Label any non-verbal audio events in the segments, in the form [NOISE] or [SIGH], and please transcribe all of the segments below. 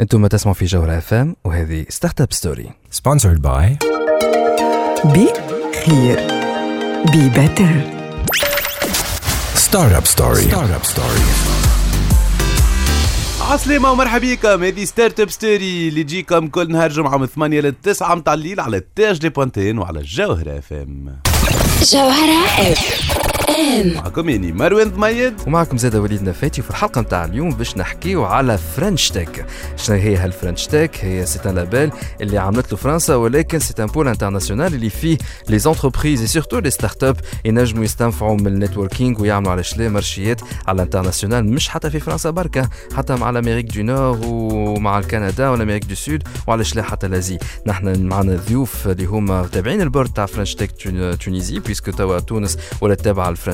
أنتم تسمعوا في جوهرة اف ام وهذه ستارت اب ستوري Sponsored by بي خير بي بيتر Startup Story. Startup Story. عسلامة ومرحبا بكم هذه ستارت اب ستوري اللي تجيكم كل نهار جمعة من 8 ل 9 متاع الليل على التاج دي بوانتين وعلى الجوهرة اف ام جوهرة اف ام معكم يعني مروان ضميد. ومعكم زاد وليد نفاتي وفي الحلقة نتاع اليوم باش نحكيو على فرنش تك شنو هي هالفرنش تك هي سي ان لابيل اللي عملت له فرنسا ولكن سي ان بول انترناسيونال اللي فيه لي زونتربريز اي سورتو لي ستارت اب ينجموا يستنفعوا من النتوركينغ ويعملوا على شلي مارشيات على الانترناسيونال مش حتى في فرنسا بركة حتى مع الأمريك دو نور ومع الكندا والأمريك دو سود وعلى شلي حتى لازي نحن معنا ضيوف اللي هما تابعين البورد تاع فرنش تك تون- تونيزي بيسكو توا تونس ولا تابعه الفرنش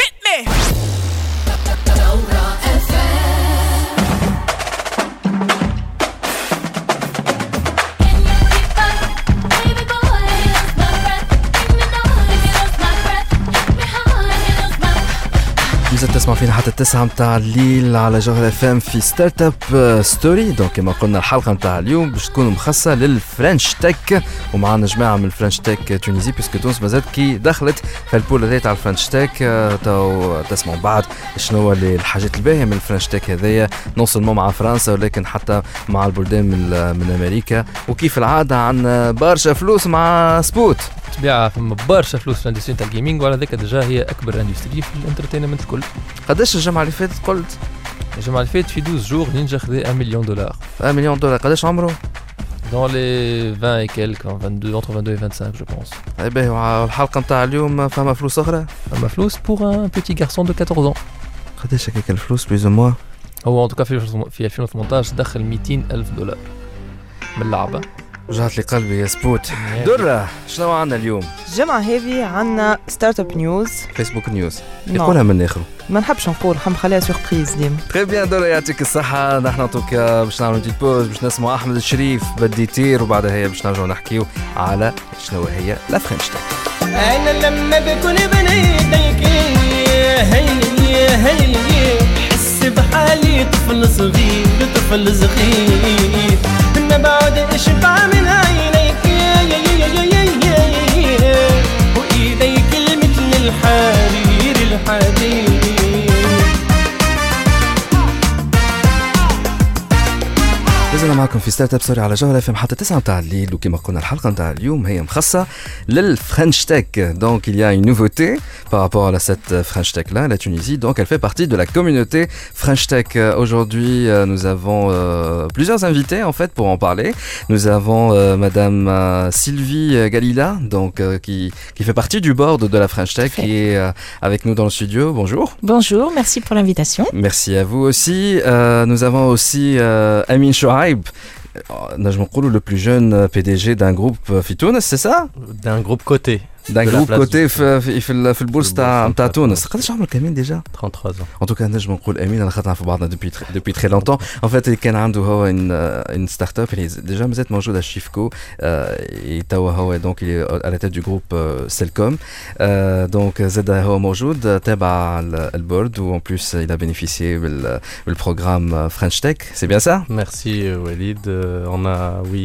مازال تسمع فينا حتى التسعة متاع الليل على جوهر اف ام في ستارت اب ستوري دونك كما قلنا الحلقة متاع اليوم باش تكون مخصصة للفرنش تك ومعنا جماعة من الفرنش تك تونيزي بيسكو تونس مازالت كي دخلت. في البول هذايا تاع الفرنش تك آه، تو تسمعوا بعد شنو الحاجات الباهية من الفرنش تك هذايا نون سولمون مع فرنسا ولكن حتى مع البلدان من, من أمريكا. وكيف العادة عندنا برشا فلوس مع سبوت. طبيعة فما برشا فلوس في الإندستري تاع الجيمنج وعلى ذاك ديجا هي أكبر إندستري في الإنترتينمنت الكل. قداش الجمعة اللي فاتت قلت الجمعة اللي فاتت في 12 جور نينجا خذا 1 مليون دولار 1 مليون دولار قداش عمره؟ dans les 20 et quelques 22 entre 22 et 25 je pense اي باهي والحلقة متاع اليوم فما فلوس أخرى؟ فما فلوس pour un petit garçon de 14 ans قداش هكاك الفلوس بلوز موا هو ان توكا في في 2018 دخل 200 الف دولار من اللعبة وجعت لي قلبي يا سبوت. درة. شنو عندنا اليوم؟ الجمعة هذه عنا ستارت اب نيوز فيسبوك نيوز. يقولها من الآخر ما نحبش نقول حم خليها سوربريز ديما. تري بيان درة يعطيك الصحة. نحن توكا باش نعملوا ديت بوز باش نسمعوا أحمد الشريف. بدي يطير وبعدها هي باش نرجعوا نحكيو على شنو هي لا فرنش تك أنا لما بكون بين ايديك هي هي حس بحالي طفل صغير طفل صغير ما بعد اشبع من عينيك يا يا يا يا الحرير لازلنا معكم في ستارت اب سوري على جوهر اف ام حتى 9 متاع الليل وكما قلنا الحلقه نتاع اليوم هي مخصصه للفرنش تك دونك il y a une nouveauté par rapport à cette French Tech là la Tunisie donc elle fait partie de la communauté French Tech aujourd'hui euh, nous avons euh, plusieurs invités en fait pour en parler nous avons euh, madame euh, Sylvie Galila donc euh, qui qui fait partie du board de la French Tech qui est euh, avec nous dans le studio bonjour Bonjour, merci pour l'invitation. Merci à vous aussi. Euh, nous avons aussi euh, Amin Saïb, euh, oh, nous le plus jeune euh, PDG d'un groupe euh, Fitounes, c'est ça? D'un groupe coté. d'un De la groupe place côté du- في في في, ال- في البورصه تاع البورصة تاع نتاع تونس تونس. قداش عمرك امين ديجا 33 ans. en tout cas نجم نقول امين انا خاطر نعرفوا بعضنا depuis très- depuis très longtemps en fait اللي كان عنده هو une euh, une start-up اللي ديجا مازالت موجوده شيفكو euh, توا هو donc il est à la tête du groupe euh, Celcom Euh, donc زاد هو موجود تابع ال- البورد و en plus il a bénéficié بال- بالprogramme French Tech c'est bien ça Merci euh, Walid. Euh, on a, oui,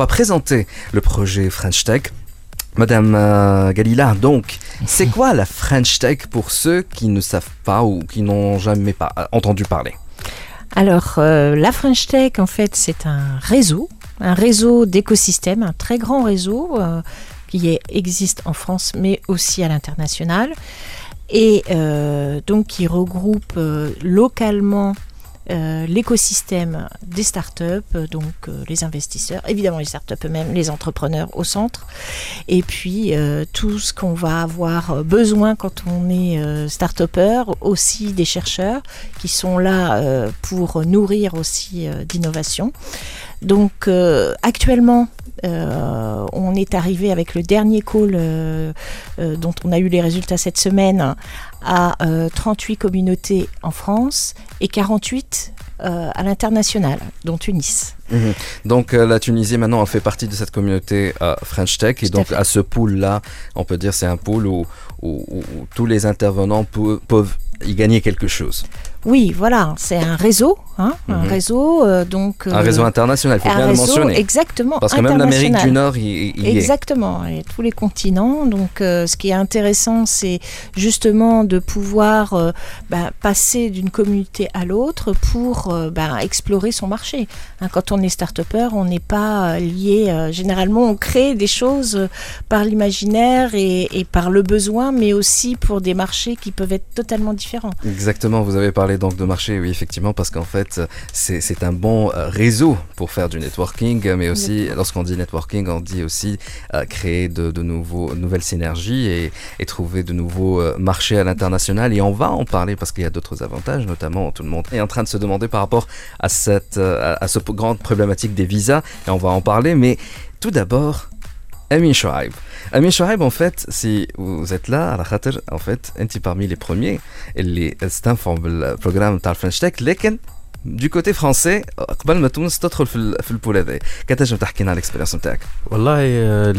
va présenter le projet French Tech. Madame euh, Galila, donc, c'est [LAUGHS] quoi la French Tech pour ceux qui ne savent pas ou qui n'ont jamais euh, entendu parler? Alors, euh, la French Tech, en fait, c'est un réseau, un réseau d'écosystèmes, un très grand réseau qui existe en France, mais aussi à l'international, et donc qui regroupe localement euh, l'écosystème des startups, euh, donc euh, les investisseurs, évidemment les startups eux-mêmes, les entrepreneurs au centre, et puis tout ce qu'on va avoir besoin quand on est start-upper, aussi des chercheurs qui sont là pour nourrir aussi d'innovation. Donc actuellement, euh, on est arrivé avec le dernier call euh, euh, dont on a eu les résultats cette semaine à euh, 38 communautés en France et 48 euh, à l'international, dont Tunis. Mhm. Donc la Tunisie maintenant fait partie de cette communauté euh, French Tech et Tout à donc à, ce pool là, on peut dire c'est un pool où, où- où- où tous les intervenants peuvent y gagner quelque chose. Oui, voilà, c'est un réseau, hein, un Mhm. réseau, euh, donc Un euh, réseau international, il faut un bien le réseau mentionner. exactement Parce que même l'Amérique du Nord y, y- y est. Exactement, et tous les continents. Donc, euh, ce qui est intéressant, c'est justement de pouvoir euh, bah, passer d'une communauté à l'autre pour bah, explorer son marché. Hein, quand on est start-upper, on n'est pas lié. généralement, on crée des choses par l'imaginaire et, et par le besoin, mais aussi pour des marchés qui peuvent être totalement différents. Exactement, vous avez parlé donc de marché, oui effectivement, parce qu'en fait c'est un bon euh, réseau pour faire du networking, mais aussi lorsqu'on dit networking, on dit aussi euh, créer de, de nouveaux, nouvelles synergies et, et trouver de nouveaux euh, marchés à l'international. Et on va en parler parce qu'il y a d'autres avantages, notamment tout le monde est en train de se demander par rapport à cette à, à cette grande problématique des visas, et on va en parler. Mais tout d'abord, Amin Chouaib. Amin Chouaib, en fait, si vous êtes là, à en fait, un parmi les premiers, il est c'est un programme de French Tech, du côté français قبل ما تونس تدخل في ال- في البول هذا كتنجم تحكي لنا على الاكسبيرينس نتاعك والله euh,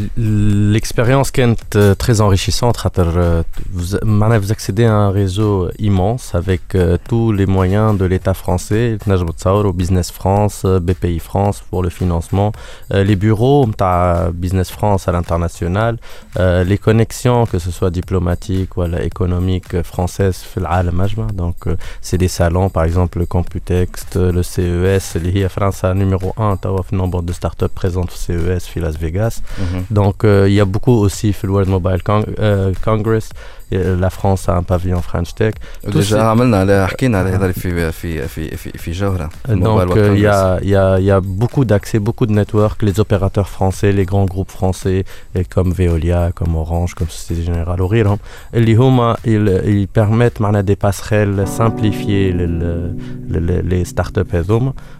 l'expérience كانت euh, très enrichissante خاطر euh, vous, معناها vous accédez à un réseau immense avec euh, tous les moyens de l'État français تنجم تصوروا Business France, euh, BPI France pour le financement, euh, les bureaux نتاع Business France à l'international, euh, les connexions que ce soit diplomatiques ou économiques françaises في العالم أجمع donc euh, c'est des salons par exemple le le CES, l'IA France a numéro 1 le nombre de startups présentes au CES, à Las Vegas. Mhm. Donc, euh, il y a beaucoup aussi le World Mobile euh, Congress. Euh, la France a un pavillon French Tech ديجا عملنا على حكينا على هذا في في في في في جوهره Euh, Donc euh, il y, a, il y, a, il y a beaucoup d'accès, beaucoup de networks, les opérateurs français, les grands groupes français et comme Veolia, comme Orange, comme Société Générale Oriram, اللي هما ils, ils permettent معنا des passerelles simplifiées les, les, les, les startups هذوما و-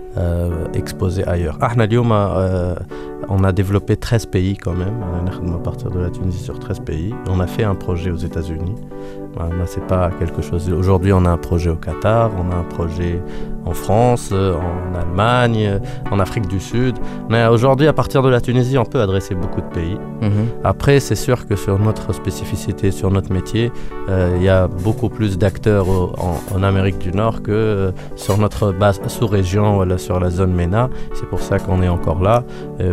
exposé ailleurs. احنا اليوم euh, On a développé 13 pays quand même, à partir de la Tunisie sur 13 pays. On a fait un projet aux États-Unis. C'est pas quelque chose. Aujourd'hui, on a un projet au Qatar, on a un projet en France, euh, en Allemagne, euh, en Afrique du Sud. Mais aujourd'hui, à partir de la Tunisie, on peut adresser beaucoup de pays. Mhm. Après, c'est sûr que sur notre spécificité, sur notre métier, euh, il y a beaucoup plus d'acteurs en, Amérique du Nord que sur notre base sous-région, voilà, sur la zone MENA. C'est pour ça qu'on est encore là.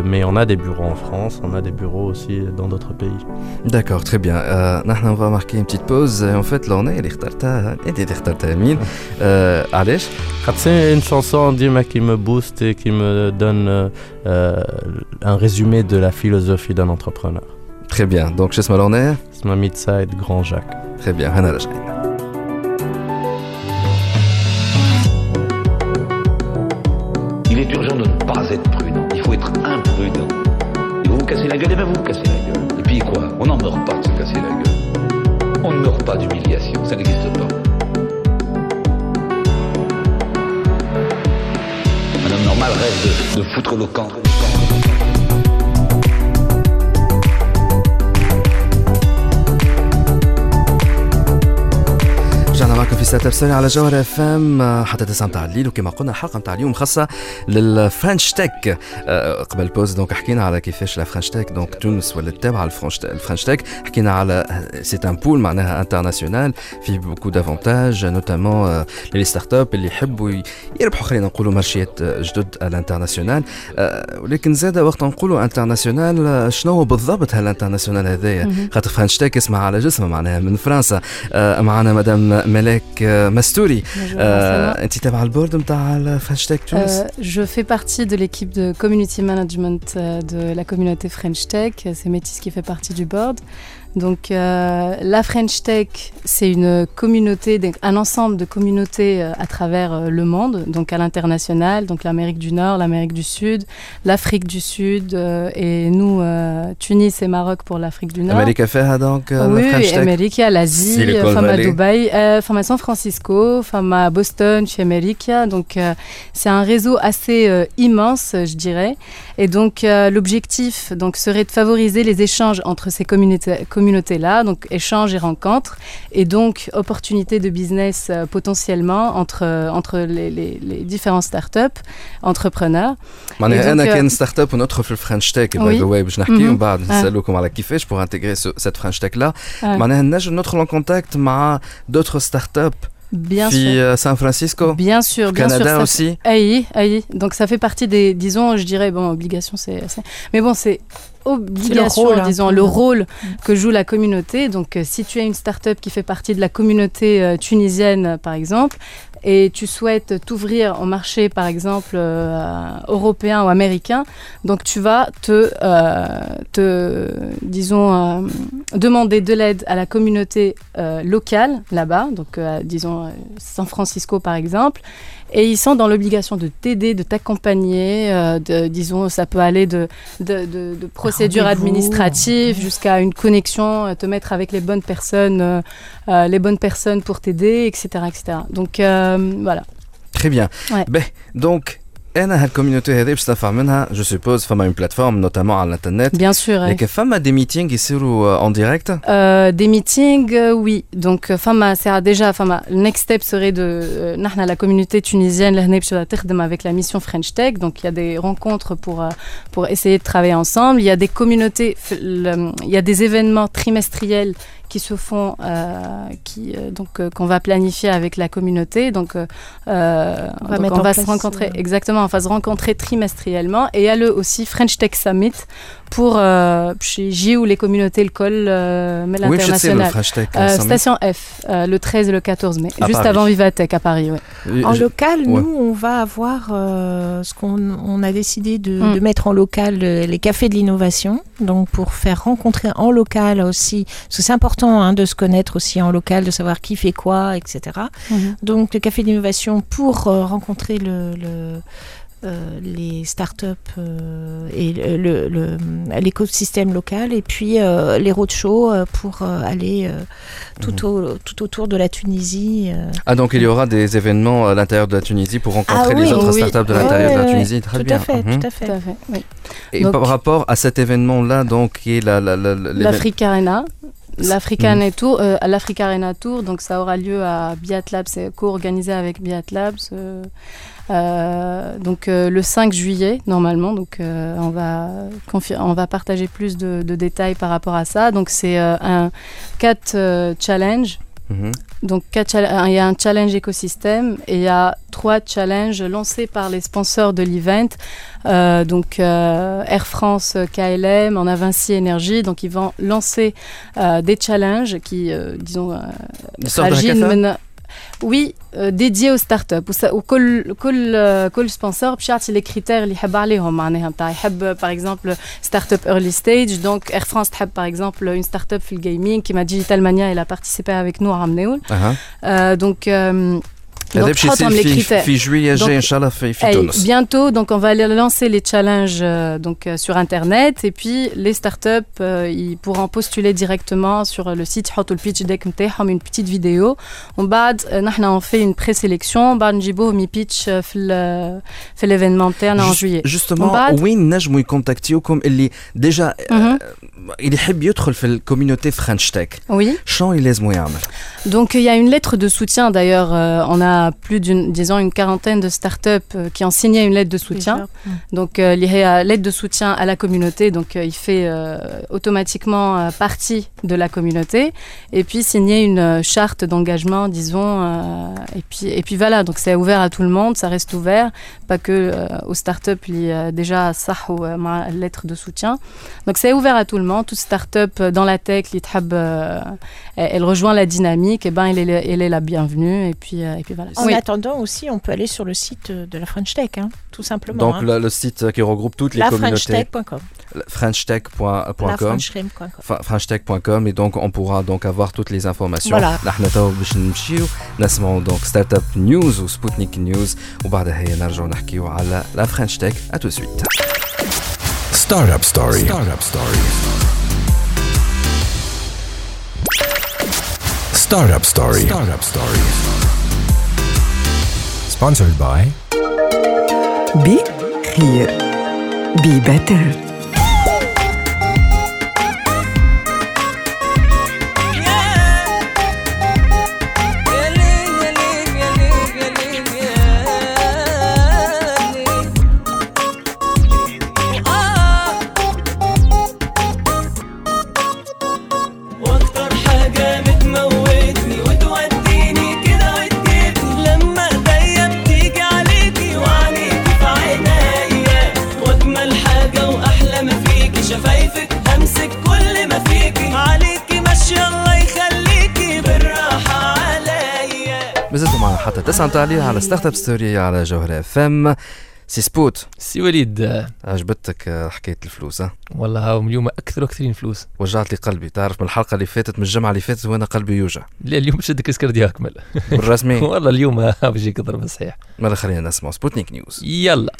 Mais mais on a des bureaux en France, on a des bureaux aussi dans d'autres pays. D'accord, très bien. Euh, on va marquer une petite pause. En fait, là, est les hein. euh, C'est une chanson qui me booste et qui me donne euh, euh, un résumé de la philosophie d'un entrepreneur. Très bien. Donc, chez Smaloner C'est ma Midside Grand Jacques. Très bien. Gueule, et bien vous vous cassez la gueule. Et puis quoi? On n'en meurt pas de se casser la gueule. On ne meurt pas d'humiliation, ça n'existe pas. Un homme normal rêve de, de foutre le camp. في اب ستوري على جوهر اف إم حتى 9 متاع الليل وكما قلنا الحلقة متاع اليوم خاصة للفرنش تك آه، قبل البوز دونك حكينا على كيفاش لا فرنش تك دونك تونس ولا التابعه الفرنش تك حكينا على سي ان بول معناها انترناسيونال فيه بوكو دافونتاج نوتامون لي ستارت اب اللي يحبوا يربحوا خلينا نقولوا مارشيات جدد على الانترناسيونال آه، ولكن زاد وقت نقولوا انترناسيونال آه، شنو هو بالضبط هالانترناسيونال هذايا؟ خاطر فرنش تك اسمها على جسمها معناها من فرنسا. آه، معنا مدام ملاك avec Mastouri. Tu à le board euh, Je fais partie de l'équipe de community management euh, de la communauté French Tech. C'est Métis qui fait partie du board. Donc euh, la French Tech, c'est une communauté, un ensemble de communautés euh, à travers euh, le monde, donc à l'international, donc l'Amérique du Nord, l'Amérique du Sud, l'Afrique du Sud et nous Tunis et Maroc pour l'Afrique du Nord. Amérique faire hein, donc oui. Amérique, l'Asie, femme à Dubaï, femme à San Francisco, femme à Boston, chez Amérique. Donc c'est un réseau assez immense, je dirais. Et donc l'objectif donc serait de favoriser les échanges entre ces communautés communautés-là, donc échanges et rencontres, et donc opportunités de business euh, potentiellement entre, entre les, les- les différents startups, entrepreneurs. معناها Et انا donc, euh, كان ستارت اب وندخل في الفرنش تك باي Oui. ذا واي باش نحكي Mhm. ومن بعد Ah. نسالوكم على كيفاش بور انتيغري سيت فرنش تك لا Ah, معناها نجم ندخل ان كونتاكت مع دوتر ستارت اب bien sûr. في سان فرانسيسكو Bien sûr, bien sûr. Canada ça aussi Aïe, aïe. Donc ça fait partie des, disons, je dirais, bon, obligation, c'est, c'est- mais bon, c'est obligation, rôle, un disons, le rôle que joue la communauté. Donc euh, si tu es une start-up qui fait partie de la communauté euh, tunisienne, par exemple, et tu souhaites t'ouvrir au marché, par exemple, euh, européen ou américain, donc tu vas te, euh, te disons, euh, demander de l'aide à la communauté locale là-bas, donc disons San Francisco par exemple, et ils sont dans l'obligation de t'aider, de t'accompagner, de, disons, ça peut aller de, de, de- de procédures administratives jusqu'à une connexion, te mettre avec les bonnes personnes, les bonnes personnes pour t'aider, etc., etc. Donc voilà. تري بيان Ouais. باهي دونك انا هالكوميونيتي هذه باش نستنفع منها جو سوبوز فما اون بلاتفورم نوتامون على الانترنت Bien sûr. ouais. لكن فما دي ميتينغ يصيروا اون ديريكت Euh, des meetings, euh, oui. Donc, euh, Fama, c'est déjà, Fama, le next step serait de, euh, نحن, la communauté tunisienne, le HNEP, sur la تخدم avec la mission French Tech. Donc, il y a des rencontres pour, euh, pour essayer de travailler ensemble. Il y a des communautés, f- le- il y a des événements trimestriels qui se font, euh, qui, euh, donc euh, qu'on va planifier avec la communauté. Donc, on va, se rencontrer exactement, on va se rencontrer trimestriellement. Et il y a le aussi French Tech Summit pour chez J où les communautés le col mais l'international. station F, le 13 et le 14 mai, juste avant Vivatech à Paris. En local, nous, on va avoir ce qu'on on a décidé de, mm. de mettre en local les cafés de l'innovation, donc pour faire rencontrer en local aussi, parce que c'est important hein, de se connaître aussi en local, de savoir qui fait quoi, etc. Donc le café d'innovation pour euh, rencontrer le, le- euh, les startups euh, et le- le- le- l'écosystème local, et puis euh, les roadshows pour euh, aller euh, tout, au- tout autour de la Tunisie. euh. Ah donc il y aura des événements à l'intérieur de la Tunisie pour rencontrer Ah les oui, autres oui. startups de Ouais, l'intérieur de la Tunisie. Très tout bien. à fait, Mhm. tout à fait. Tout à fait. oui. Et Donc- par rapport à cet événement-là, donc qui est la, Arena. Mhm. Arena Tour, euh, à l'Afrique Arena Tour, donc ça aura lieu à Biat Labs, c'est co-organisé avec Biat Labs. euh, euh, donc euh, le 5 juillet normalement, donc euh, on va on va partager plus de, de détails par rapport à ça. Donc c'est euh, un 4 challenge Mhm. Donc, chal- il y a un challenge écosystème et il y a trois challenges lancés par les sponsors de l'event. Euh, donc, euh, Air France, KLM, on a Vinci Énergie. Donc, ils vont lancer euh, des challenges qui, euh, disons, euh, oui, euh, dédié aux startups. Ou Quel euh, sponsor a les critères qu'il veut parler Il euh, par exemple startup early stage. Donc Air France a par exemple une startup dans gaming qui m'a Digital Mania, elle a participé avec nous à Ramneoul. Uh-huh. Donc donc باش يصير تحطهم les في critères في جوية Donc, الجاي ان شاء الله في في Hey, تونس. bientôt, donc on va aller lancer les challenges euh, donc euh, sur internet et puis les startups euh, ils pourront postuler directement sur le site يحطوا البيتش ديك نتاعهم une petite vidéo ومن بعد آه، نحن on fait une présélection بعد نجيبوهم يبيتش في ال- في l'événement نتاعنا en Just- juillet justement ومن بعد- وين نجموا يكونتاكتيوكم اللي ديجا مهم. اللي يحب يدخل في الكوميونيتي فرنش تك oui شنو اللي لازم يعمل؟ Donc il y a une lettre de soutien d'ailleurs. euh, on a plus d'une, disons, une quarantaine de startups euh, qui ont signé une lettre de soutien. Mm. Donc, euh, liée à l'aide de soutien à la communauté, donc euh, il fait euh, automatiquement partie de la communauté. Et puis, signer une charte d'engagement, disons. et, puis, et puis voilà, donc c'est ouvert à tout le monde, ça reste ouvert, pas que aux startups, il y a déjà ça ou ma lettre de soutien. Donc, c'est ouvert à tout le monde. Toute startup dans la tech, l'ITHAB, elle rejoint la dynamique, et ben, elle est, elle est la bienvenue. Et puis, et puis voilà. En Oui. attendant aussi, on peut aller sur le site euh, de la French Tech, hein, tout simplement. Donc hein. le, le site qui regroupe toutes les communautés. lafrenchtech.com. Frenchtech.com. lafrenchtech.com. F- frenchtech.com et donc on pourra donc avoir toutes les informations Voilà. نحن تو باش نمشيو نسمعوا donc ستارت اب نيوز وسبوتنيك نيوز وبعدها هي نرجعوا نحكيو على لا فرنش تك ا تو سويت Startup Story. Startup Story. Startup Story. Startup Story. Sponsored by Be here. Be better. تسعة تعليق على ستارت اب ستوري على جوهرة اف ام سي سبوت. سي وليد. عجبتك حكاية الفلوس ها؟ والله هاهم اليوم أكثر وأكثرين فلوس. وجعت لي قلبي. تعرف من الحلقة اللي فاتت من الجمعة اللي فاتت وأنا قلبي يوجع؟ لا اليوم شد كسكردي اكمل بالرسمي [LAUGHS] والله اليوم ها بيجيك ضرب صحيح ماذا خلينا نسمع سبوتنيك نيوز يلا.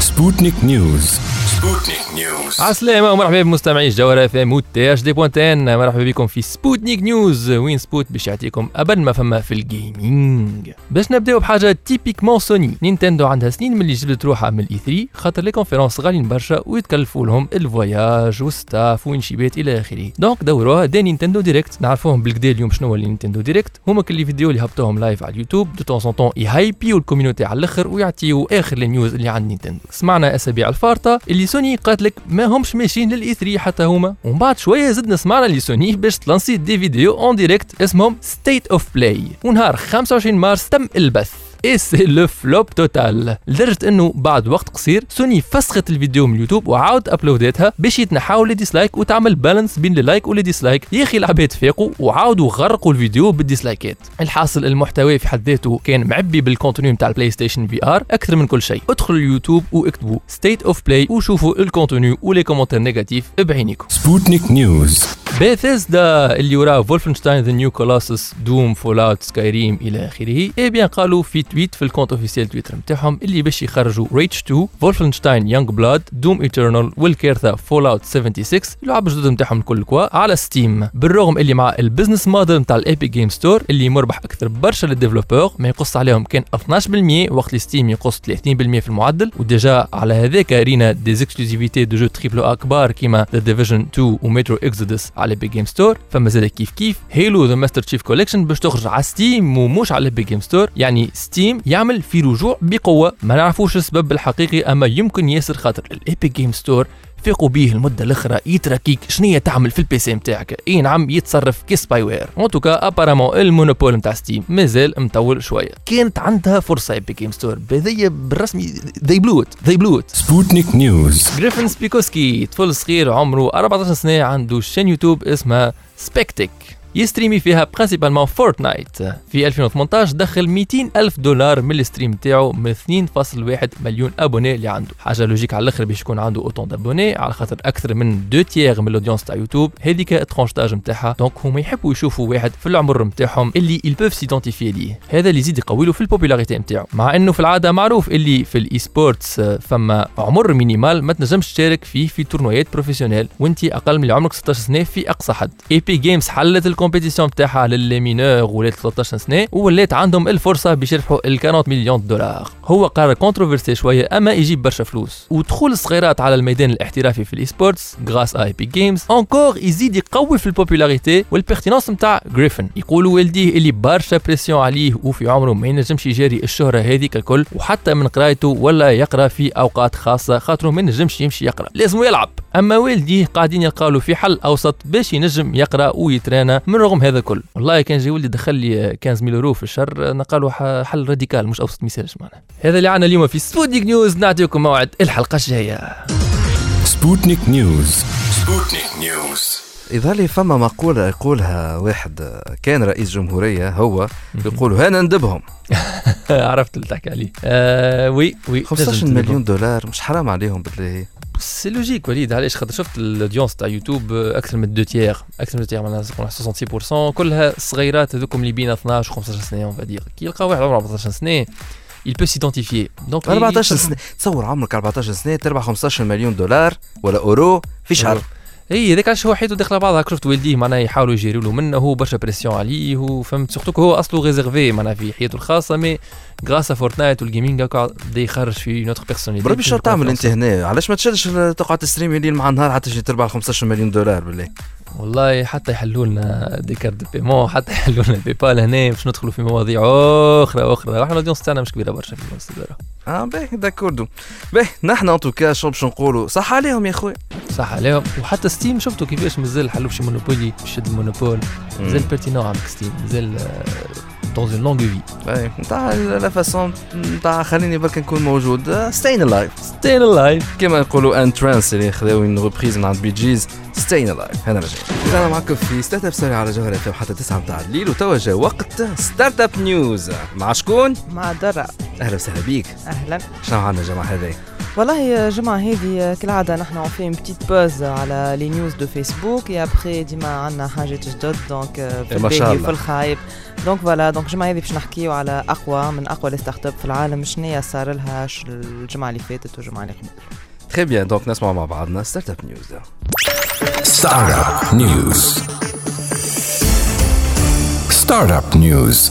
Sputnik News. Sputnik News. عسلامة ومرحبا بمستمعي الجوهرة اف ام وتي اش دي بوانتين. مرحبا بكم في سبوتنيك نيوز وين سبوت باش يعطيكم ابد ما فما في الجيمنج باش نبدأو بحاجة تيبيكمون سوني نينتندو عندها سنين ملي جبدت روحها من الاي 3 خاطر لي كونفيرونس غاليين برشا ويتكلفوا لهم الفواياج والستاف وانشيبات إلى آخره. دونك دوروها دي نينتندو ديريكت نعرفوهم بالكدا اليوم شنو هو نينتندو ديريكت. هما كل فيديو اللي هبطوهم لايف على اليوتيوب دو طون طون يهايبيو الكوميونيتي على الأخر ويعطيو آخر النيوز اللي عند نينتندو سمعنا أسابيع الفارطة اللي سوني قالت لك ما همش ماشيين للإي 3 حتى هما. ومن بعد شوية زدنا سمعنا اللي سوني باش تلانسي دي فيديو اون ديريكت اسمهم ستيت اوف بلاي ونهار 25 مارس تم البث. اي سي لو فلوب توتال لدرجة إنه بعد وقت قصير سوني فسخت الفيديو من اليوتيوب وعاود ابلوداتها باش يتنحاو لي ديسلايك وتعمل بالانس بين اللايك ولي ديسلايك يا أخي العباد فاقوا وعاودوا غرقوا الفيديو بالديسلايكات. الحاصل المحتوى في حد ذاته كان معبي بالكونتوني نتاع البلاي ستيشن في ار أكثر من كل شيء. ادخلوا اليوتيوب واكتبوا ستيت اوف بلاي وشوفوا الكونتوني ولي كومنتير نيجاتيف. بعينيكم Sputnik News. بيثيسدا اللي وراه فولفنشتاين ذا نيو كولوسس دوم فول اوت سكايريم إلى آخره. اي بيان قالوا في تويت في الكونت اوفيسيال تويتر نتاعهم اللي باش يخرجوا ريتش 2 فولفنشتاين يونغ بلاد دوم ايترنال والكيرثا فول اوت 76 اللعب الجدد نتاعهم الكل كوا على ستيم بالرغم اللي مع البزنس موديل نتاع الايبك جيم ستور اللي مربح أكثر برشا للديفلوبور ما يقص عليهم كان 12% وقت اللي ستيم يقص 30% في المعدل وديجا على هذاك رينا دي اكسكلوزيفيتي دو جو تريبل اكبار كيما ذا ديفيجن 2 ومترو اكزودس على بيج جيم ستور فما زاد كيف كيف. هيلو ذا ماستر تشيف كوليكشن باش تخرج على ستيم ومش على بيج جيم ستور يعني ستيم يعمل في رجوع بقوة. ما نعرفوش السبب الحقيقي أما يمكن ياسر خاطر. الايبك جيم ستور فيقوا بيه المدة الأخرى يتراكيك شنية تعمل في البي سي نتاعك إي نعم يتصرف كي سباي وير ان توكا ابارامون المونوبول نتاع ستيم مازال مطول شوية. كانت عندها فرصة ايبك جيم ستور بهذيا بالرسمي it. They blew it. Sputnik News. جريفن سبيكوسكي طفل صغير عمره 14 سنة عنده شين يوتيوب اسمها سبيكتيك يستريمي فيها برينسيبالمون فورتنايت في 2018 دخل 200 ألف دولار من الستريم تاعو من 2.1 مليون ابوني اللي عنده حاجة لوجيك على الآخر باش يكون عنده اوتون دابوني على خاطر أكثر من دو تيير من الاودينس تاع يوتيوب هذيك الترونش تاج نتاعها دونك هما يحبوا يشوفوا واحد في العمر نتاعهم اللي ils peuvent s'identifier ليه هذا اللي يزيد يقوي في البوبولاريتي نتاعو مع انه في العاده معروف اللي في الاي سبورتس فما عمر مينيمال ما تنجمش تشارك فيه في تورنويات بروفيسيونيل وانت أقل من عمرك 16 سنه في اقصى حد اي بي جيمز حلت الكومبيتيسيون بتاعها للي مينور ولات 13 سنة ولات عندهم الفرصة باش يربحوا ال 40 مليون دولار هو قرار كونتروفيرسي شوية أما يجيب برشا فلوس. ودخول الصغيرات على الميدان الاحترافي في الاي سبورتس غراس اي بي جيمز انكور يزيد يقوي في البوبولاريتي والبيرتينونس نتاع جريفن يقولوا والديه اللي برشا بريسيون عليه وفي عمره ما ينجمش يجاري الشهرة هذه ككل وحتى من قرايته ولا يقرأ في أوقات خاصة خاطره ما ينجمش يمشي يقرأ. لازم يلعب. أما والديه قاعدين يلقاو له في حل أوسط باش ينجم يقرأ ويترانا من رغم هذا كل والله كان جاي ولدي دخل لي 15 ميل يورو في الشهر نلقى حل راديكال مش أوسط ميساج معناها هذا اللي عنا اليوم في سبوتنيك نيوز نعطيكم موعد الحلقة الجاية. سبوتنيك نيوز. سبوتنيك نيوز. يظهر لي فما مقولة يقولها واحد كان رئيس جمهورية هو يقول هنا ندبهم [LAUGHS] عرفت اللي تحكي عليه. آه وي وي 15 مليون دولار مش حرام عليهم بالله. سي لوجيك وليد علاش خاطر شفت الاودينس تاع يوتيوب أكثر من دو تيير أكثر من دو تيير معناها 66% كلها صغيرات هذوكم اللي بين 12 و 15 سنه اون فادير كي يلقى واحد عمره 14 سنه il peut s'identifier. Donc 14 سنه تصور عمرك 14 سنه تربح 15 مليون دولار ولا أورو في شهر. إي هذاك علاش هو حياته داخله بعضها شفت والديه معناها يحاولوا يجيروا له منه هو برشا بريسيون عليه فهمت. سورتو هو أصله ريزيرفي معناها في حياته الخاصة مي غراس فورتنايت والجيمنج هكا بدا يخرج في نوتر بيرسوناليتي بربي شو تعمل أنت هنا؟ علاش ما تشدش تقعد تستريم الليل مع النهار حتى تجي تربح 15 مليون دولار بالله؟ والله حتى يحلوا لنا دي كارت دو بيمون حتى يحلوا لنا باي بال هنا باش ندخلوا في مواضيع أخرى أخرى. إحنا الاودينس تاعنا مش كبيرة برشا في الاستداره آه باهي داكوردو باهي نحن ان توكا شو باش نقولوا. صح عليهم يا خويا صح عليهم. وحتى ستيم شفتوا كيفاش مازال حلوا شي مونوبولي شد المونوبول مازال بيرتينون عندك ستيم مازال dans une longue vie. اي نتاع لا فاسون نتاع خليني برك نكون موجود. ستين الايف ستين الايف كما نقولوا ان ترانس اللي خذاو من ريبريز من عند بي جيز ستين الايف هنا رجع. أنا معكم في ستارت اب سوري على جوهر أف حتى 9 نتاع الليل وتوا جا وقت ستارت اب نيوز مع شكون؟ مع درع. أهلا وسهلا بيك. أهلا. شنو عندنا الجماعه هذه؟ والله الجمعة هذه كالعادة نحن on fait une petite pause على لي نيوز دو فيسبوك et après ديما عندنا حاجات جدد دونك في الباهي وفي الخايب. دونك فوالا دونك الجمعة هذه باش نحكيو على أقوى من أقوى الستارت اب في العالم شنو صار لها الجمعة اللي فاتت والجمعة اللي قبل. تري بيان دونك نسمع مع بعضنا ستارت اب نيوز ستارت اب نيوز ستارت اب نيوز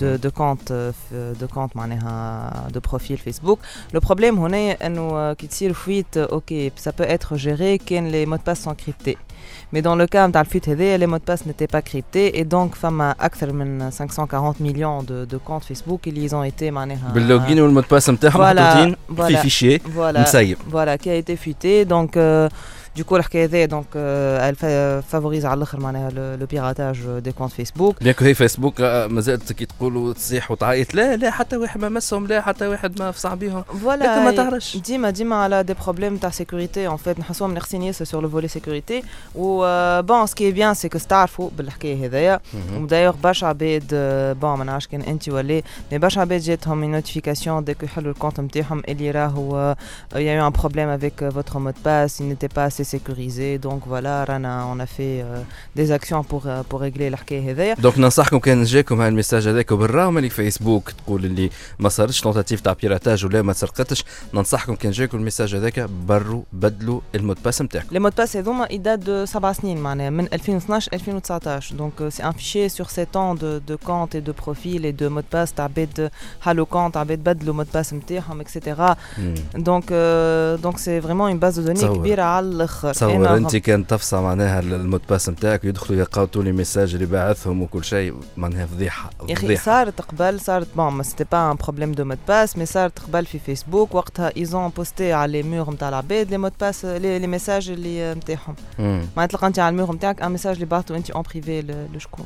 de, de compte de compte معناها de profil Facebook le problème هنا انه كي تصير فويت اوكي ça peut être géré كان les mots de passe sont cryptés Mais dans le cas de fuite les mots de passe n'étaient pas cryptés et donc femme أكثر من 540 millions de, de comptes Facebook ils ont été معناها باللوجين والمود باس نتاعهم محطوطين في فيشي voilà, مسيب voilà qui a été fuité donc euh, Coup, الحكاية euh, elle favorise على الآخر معناها لو بيراتاج دي كونت فيسبوك بيان هي فيسبوك مازالت كي تقولوا تصيح وتعيط لا لا حتى واحد ما مسهم لا حتى واحد ما فصع بهم فوالا ما تعرفش ديما ديما على دي بروبليم تاع سيكوريتي ان فيت نحسوهم ناقصين ياسر سور لو فولي سيكوريتي و بون سكي بيان سي كو تعرفوا بالحكايه هذايا ودايوغ برشا عباد بون ما نعرفش كان انت ولا مي برشا عباد جاتهم نوتيفيكاسيون ديك يحلوا الكونت نتاعهم اللي راهو يا يو ان بروبليم افيك فوتر مود باس pas assez sécurisé donc voilà Rana on a fait euh, des actions pour euh, pour régler الحكايه هذايا دونك ننصحكم كان جاكم هاي الميساج هذاك وبالرغم اللي فيسبوك تقول اللي ما صارتش تونتاتيف تاع بيراتاج ولا ما سرقتش ننصحكم كان جاكم الميساج هذاك بروا بدلوا المود باس نتاعكم لي مود باس هذوما يدات دو سبع سنين معناها من 2012 2019 دونك سي ان فيشي سور 7 ans de de compte et de profil et de mot de passe تاع عباد حلوا كونت عباد بدلوا مود باس نتاعهم اكسيتيرا دونك دونك سي فريمون اون باز دو دوني كبيره على الآخر تصور أنت كان تفصى معناها المود باس نتاعك يدخلوا يلقاو طول الميساج اللي باعثهم وكل شيء معناها فضيحة يا أخي صارت قبل صارت بون ما سيتي با ان بروبليم دو مود باس مي صارت قبل في فيسبوك وقتها ايزون بوستي على لي مور نتاع العباد لي مود باس لي ميساج اللي نتاعهم. معناتها تلقى أنت على المور نتاعك ان ميساج اللي بعثته أنت اون بريفي لشكون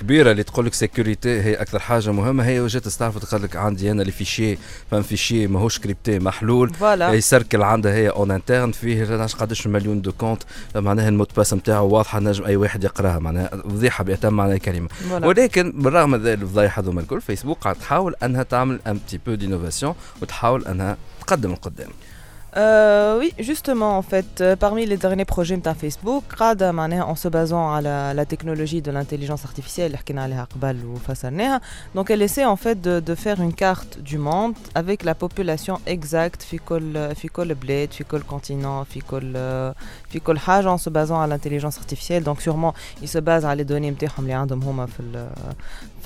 الكبيره اللي تقول لك سيكوريتي هي أكثر حاجة مهمة. هي وجات تستعرف تقول لك عندي أنا اللي فيشي فهم فيشي ماهوش كريبتي محلول. فوالا يسركل عندها هي اون انترن فيه قداش مليون دو كونت معناها الموت باس نتاعو واضحة نجم أي واحد يقراها معناها فضيحه باتم معناها كلمه فوالا ولكن بالرغم من الفضايح هذوما الكل فيسبوك قاعد تحاول أنها تعمل ان بتي بو دينوفاسيون وتحاول أنها تقدم القدام. Euh, oui, justement, en fait, euh, parmi les derniers projets de Facebook, en se basant à la, technologie de l'intelligence artificielle, donc elle essaie en fait de, faire une carte du monde avec la population exacte, ficole euh, bled, ficole continent, ficole haj, en se basant à l'intelligence artificielle. Donc sûrement, ils se basent à les données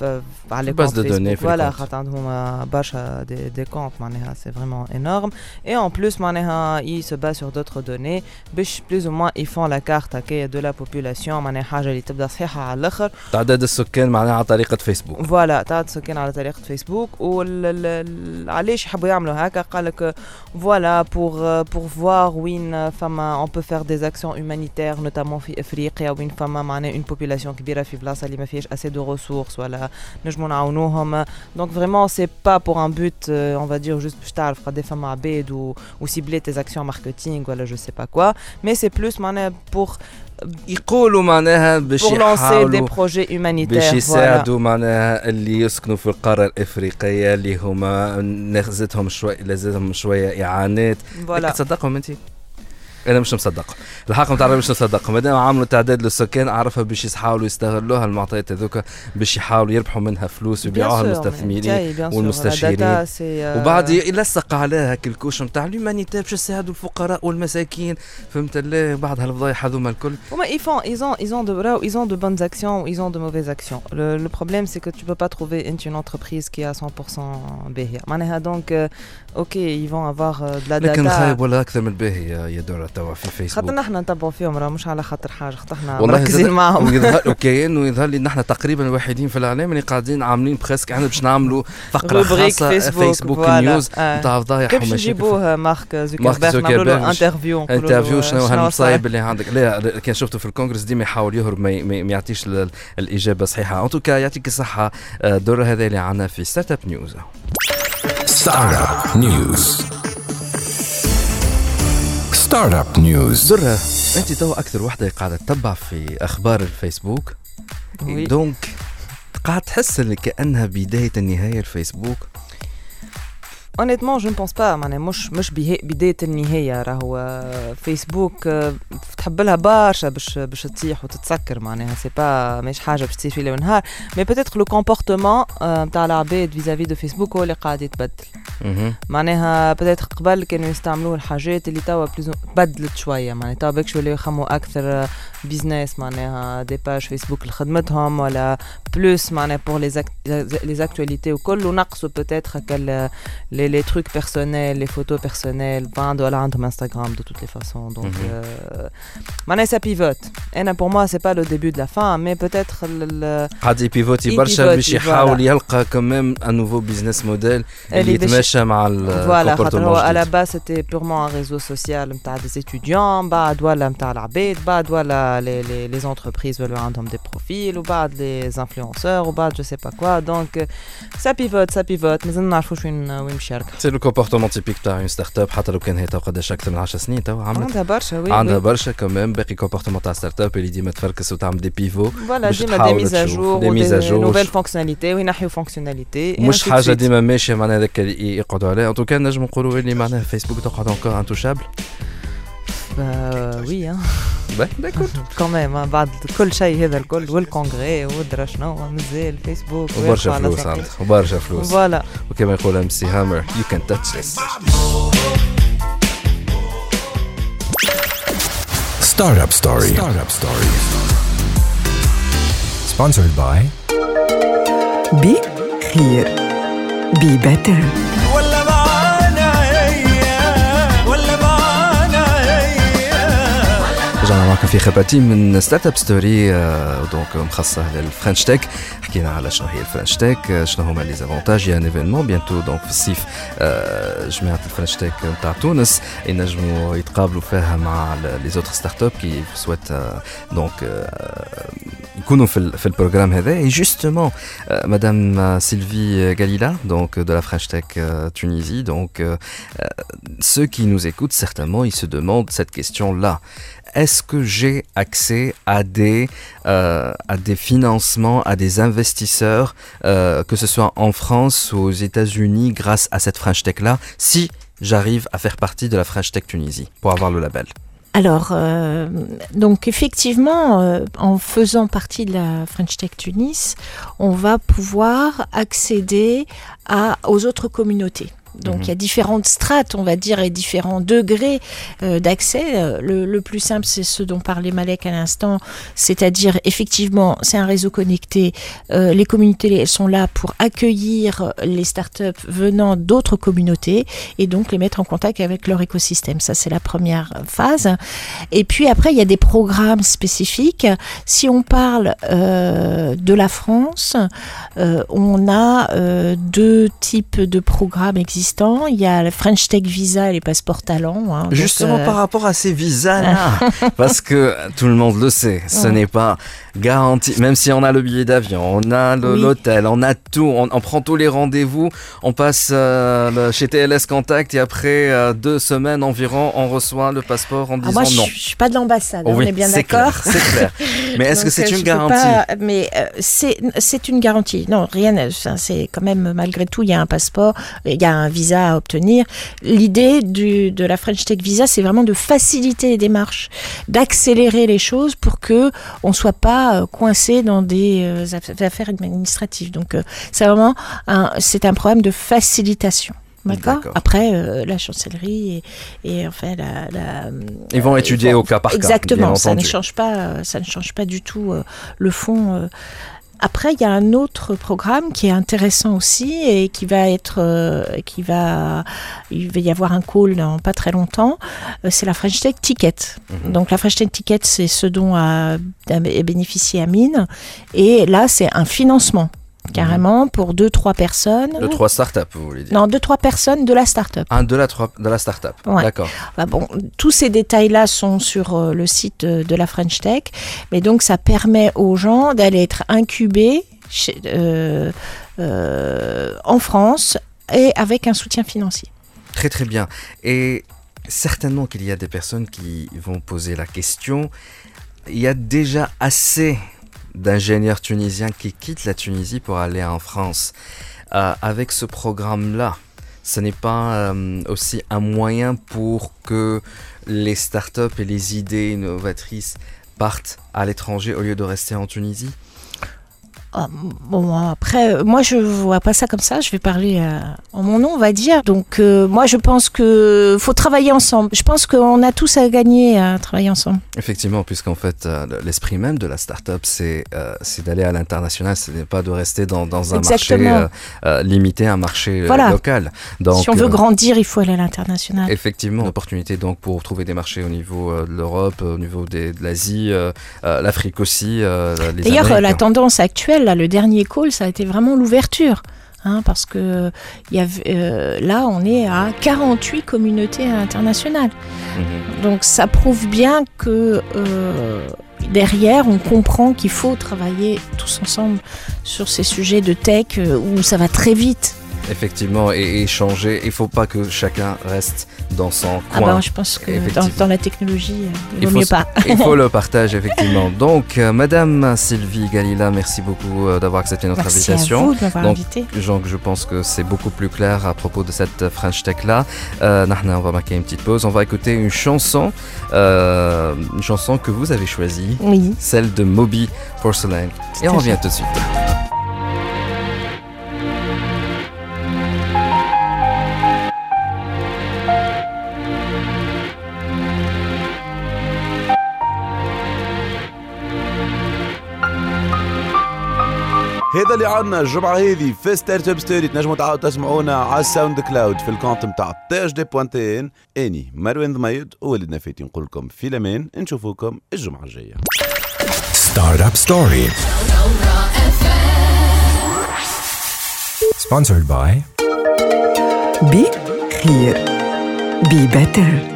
عندهم هما في ال في على les base comptes de données Facebook. في les Voilà, comptes. خاطر عندهم برشا des, des comptes معناها c'est vraiment énorme. Et en plus, معناها, ils se basent sur d'autres données. باش plus ou moins, ils font la carte هكايا de la population. معناها حاجة اللي تبدا صحيحة على الآخر. تعداد السكان معناها على طريقه فيسبوك فوالا تعد سكان على طريقة فيسبوك وعلاش يحبوا يعملوا هكا قال لك فوالا pour pour voir وين فما on peut faire des actions humanitaires notamment في افريقيا وين فما معناها une population كبيرة في بلاصة اللي ما فيهاش assez de ressources ولا نجموا نعاونوهم donc vraiment c'est pas pour un but euh, on va dire juste باش تعرف قد فما عباد و, ou cibler tes actions marketing ولا je sais pas quoi mais c'est plus معناها pour يقولوا معناها باش pour lancer des يحاولوا projets باش humanitaires voilà. يساعدوا معناها اللي يسكنوا في القاره الافريقيه اللي هما ناخذتهم شوي لازمهم شويه اعانات فوالا تصدقهم انت؟ أنا مش مصدق. الحق نتاع مش مصدق. ما دام عملوا تعداد للسكان اعرفها باش يحاولوا يستغلوها المعطيات هذوك باش يحاولوا يربحوا منها فلوس ويبيعوها للمستثمرين والمستشارين وبعد يلصق عليها هاك الكوش نتاع لومانيتير باش يساعدوا الفقراء والمساكين. فهمت بعد هالفضايح هذوما الكل. هما يفون ايزون ايزون دو راو ايزون دو بونز اكسيون ايزون دو موفيز اكسيون لو بروبليم سي كو تو با تروفي انت اون انتربريز كي 100% باهيه معناها دونك أوكي يفون افوار دو لا داتا لكن خايب ولا أكثر من باهيه يا دورات توا في فيسبوك خاطر نحن نتبعوا فيهم راه مش على خاطر حاجة خاطر إحنا مركزين معاهم. ويظهر [LAUGHS] وكأنه يظهر لي نحن تقريبا الوحيدين في الاعلام اللي قاعدين عاملين بريسك إحنا باش نعملوا فقرة خاصة فيسبوك فيسبوك. نيوز آه. نتاع فضايح كيف باش ومشاكل نجيبوه مارك مارك زوكربيرغ؟ نعملوا زوكربيرغ. له انترفيو انترفيو شنو. هالمصايب اللي عندك؟ لا كان شفته في الكونغرس ديما يحاول يهرب ما, يعطيش ال- الإجابة الصحيحه ان توكا يعطيك الصحة آه، الدور هذا اللي عندنا في ستارت اب نيوز Startup News. Startup News. درة أنت تو أكثر وحدة قاعدة تتبع في أخبار الفيسبوك. دونك قاعد تحس اللي كأنها بداية النهايه الفيسبوك اونيتمون جو نبونس با معناها مش مش بداية النهاية. راهو آه، فيسبوك آه، تحب لها برشا باش باش تطيح وتتسكر معناها. سي با مش حاجة باش تصير في ليل ونهار. مي بوتيتر لو كومبورتمون نتاع العباد فيزافي دو فيسبوك هو اللي قاعد يتبدل. معناها بوتيتر قبل كانوا يستعملوه الحاجات اللي توا بلوز بدلت شوية. معناها توا بكش ولاو يخموا أكثر بيزنس معناها دي باج فيسبوك لخدمتهم ولا بلوس معناها بور لي لي اكتواليتي وكل. ونقصوا بوتيتر هكا les, les trucs personnels, les photos personnelles, ben, voilà, عندهم Instagram de toutes les façons. Donc, Mhm. euh, معناها ça pivote. Et pour moi, c'est pas le début de la fin, mais peut-être le, le- قاعد يبيفوتي يبيفوتي، برشا باش يحاول فوالا. يلقى كمام ان نوفو بزنس موديل اللي اللي باش- يتماشى مع voilà, خاطر هو à la الكومبورتمون base c'était purement un réseau social نتاع des étudiants, بعد ولا نتاع العباد, بعد ولا les, les, les entreprises ولا عندهم des profils, وبعد les influenceurs, وبعد je sais pas quoi. Donc euh, ça pivote, ça pivote, مازلنا نعرفوش وين وين مشي الركب. سي لو كومبورتمون تيبيك تاع اون ستارت اب حتى لو كان هي تو قداش أكثر من 10 سنين تو عملت عندها برشا وي عندها. برشا كمان باقي كومبورتمون تاع ستارت اب اللي ديما تفركس وتعمل دي بيفو باش ديما à des jour. nouvelles fonctionnalités وينحيوا fonctionnalités et مش حاجة. ديما ماشية معناها هذاك يقعدوا عليها ان توكا نجم نقولوا اللي معناها فيسبوك تقعد انكور انتوشابل وي كون ميم بعد كل شيء هذا الكل والكونغري ودرا شنو مازال فيسبوك وبرشا فلوس عندك وبرشا فلوس. فوالا. وكما يقول ام سي هامر يو كان تاتش ذس ستارت اب ستوري ستارت اب ستوري سبونسرد باي بي خير بي بيتر رجعنا معكم في خباتي من ستارت اب ستوري دونك مخصصة للفرنش تك حكينا على شنو هي الفرنش آه، شنو هما لي زافونتاج يا ان ايفينمون بيانتو دونك في الصيف آه، جماعة الفرنش تك نتاع تونس ينجموا يتقابلوا فيها مع لي زوتر ستارت اب كي سويت دونك يكونوا في ال- في البروغرام هذا اي جوستومون مدام سيلفي Galila donc de la French Tech euh, Tunisie donc euh, euh, ceux qui nous écoutent certainement ils se demandent cette question là est-ce que j'ai accès à des, euh, à des financements, à des investisseurs, euh, que ce soit en France ou aux États-Unis, grâce à cette French Tech-là, si j'arrive à faire partie de la French Tech Tunisie pour avoir le label Alors, euh, donc effectivement, euh, en faisant partie de la French Tech Tunis, on va pouvoir accéder aux autres communautés. Donc Mhm. il y a différentes strates, on va dire, et différents degrés euh, d'accès. Euh, Le, le plus simple, c'est ce dont parlait Malek à l'instant, c'est-à-dire effectivement, c'est un réseau connecté. Euh, les communautés, elles sont là pour accueillir les startups venant d'autres communautés et donc les mettre en contact avec leur écosystème. Ça, c'est la première phase. Et puis après, il y a des programmes spécifiques. Si on parle euh, de la France, on a deux types de programmes existants. Il y a le French Tech Visa et les passeports talents. hein. Justement euh, par rapport à ces visas-là, [LAUGHS] parce que tout le monde le sait, ce Ouais. n'est pas garanti, même si on a le billet d'avion, on a Oui. l'hôtel, on a tout, on, on prend tous les rendez-vous, on passe euh, le- chez TLS Contact et après euh, deux semaines environ, on reçoit le passeport en ah, disant moi, je, non. je suis pas de l'ambassade, hein, Oh oui, on est bien d'accord. c'est clair. [LAUGHS] Mais est-ce que c'est une garantie? pas- Mais euh, c'est une garantie. Non, rien. C'est quand même malgré tout, il y a un passeport, il y a un visa à obtenir. L'idée de la French Tech Visa, c'est vraiment de faciliter les démarches, d'accélérer les choses pour que on soit pas euh, coincé dans des euh, aff- affaires administratives. Donc euh, c'est vraiment un c'est un problème de facilitation. D'accord? Après, euh, la chancellerie et, et enfin la, la Ils vont euh, étudier au cas par cas, Exactement, ça ne change pas, ça ne change pas du tout euh, le fond. Après, il y a un autre programme qui est intéressant aussi et qui va être, euh, qui va, il va y avoir un call dans pas très longtemps. Euh, c'est la French Tech Ticket. Mhm. Donc la French Tech Ticket, c'est ce dont a, a bénéficié Amine. Et là, c'est un financement carrément pour deux trois personnes. De trois startups, vous voulez dire Non, deux trois personnes de la start-up. Un de la, trois- de la startup. Ouais. D'accord. Bah bon, tous ces détails-là sont sur euh, le site euh, de la French Tech, mais donc ça permet aux gens d'aller être incubés chez- euh, euh, en France et avec un soutien financier. Très très bien. Et certainement qu'il y a des personnes qui vont poser la question. Il y a déjà assez d'ingénieurs tunisiens qui quittent la Tunisie pour aller en France. Euh, avec ce programme-là, ce n'est pas euh, aussi un moyen pour que les startups et les idées innovatrices partent à l'étranger au lieu de rester en Tunisie? Bon, après, euh, moi, je vois pas ça comme ça. Je vais parler euh, en mon nom, on va dire. Donc, euh, moi, je pense que faut travailler ensemble. Je pense qu'on a tous à gagner à travailler ensemble. Effectivement, puisqu'en fait, euh, le- l'esprit même de la start-up, c'est euh, c'est d'aller à l'international, ce n'est pas de rester dans, dans un Exactement. marché euh, limité, un marché Voilà. local. Donc, si on veut euh, grandir, il faut aller à l'international. Effectivement, une opportunité donc pour trouver des marchés au niveau euh, de l'Europe, au niveau des- de l'Asie, euh, euh, l'Afrique aussi, euh, D'ailleurs, la tendance actuelle, là, le dernier call, ça a été vraiment l'ouverture. hein, parce que y euh, là, on est à 48 communautés internationales. Mhm. Donc, ça prouve bien que euh, derrière, on comprend qu'il faut travailler tous ensemble sur ces sujets de tech euh, où ça va très vite. Effectivement, et, et changer. Il faut pas que chacun reste dans son Ah coin. ben, je pense que dans, la technologie, euh, il Il vaut faut, mieux pas. il faut [LAUGHS] le partage, effectivement. Donc, euh, Madame Sylvie Galila, merci beaucoup euh, d'avoir accepté notre Merci à invitation. vous de m'avoir invité. donc, je pense que c'est beaucoup plus clair à propos de cette French Tech-là. Euh, on va marquer une petite pause. On va écouter une chanson, une chanson que vous avez choisie. Oui. Celle de Moby Porcelain. Et on revient tout de suite. هذا اللي عندنا الجمعة هذه في ستارت اب ستوري تنجموا تعاودوا تسمعونا على الساوند كلاود في الكونت نتاع تاج دي بوانتين أني مروان ضميد وولد نفاتي نقول لكم في الأمان نشوفوكم الجمعة الجاية Startup Story. Sponsored by Be here. Be better.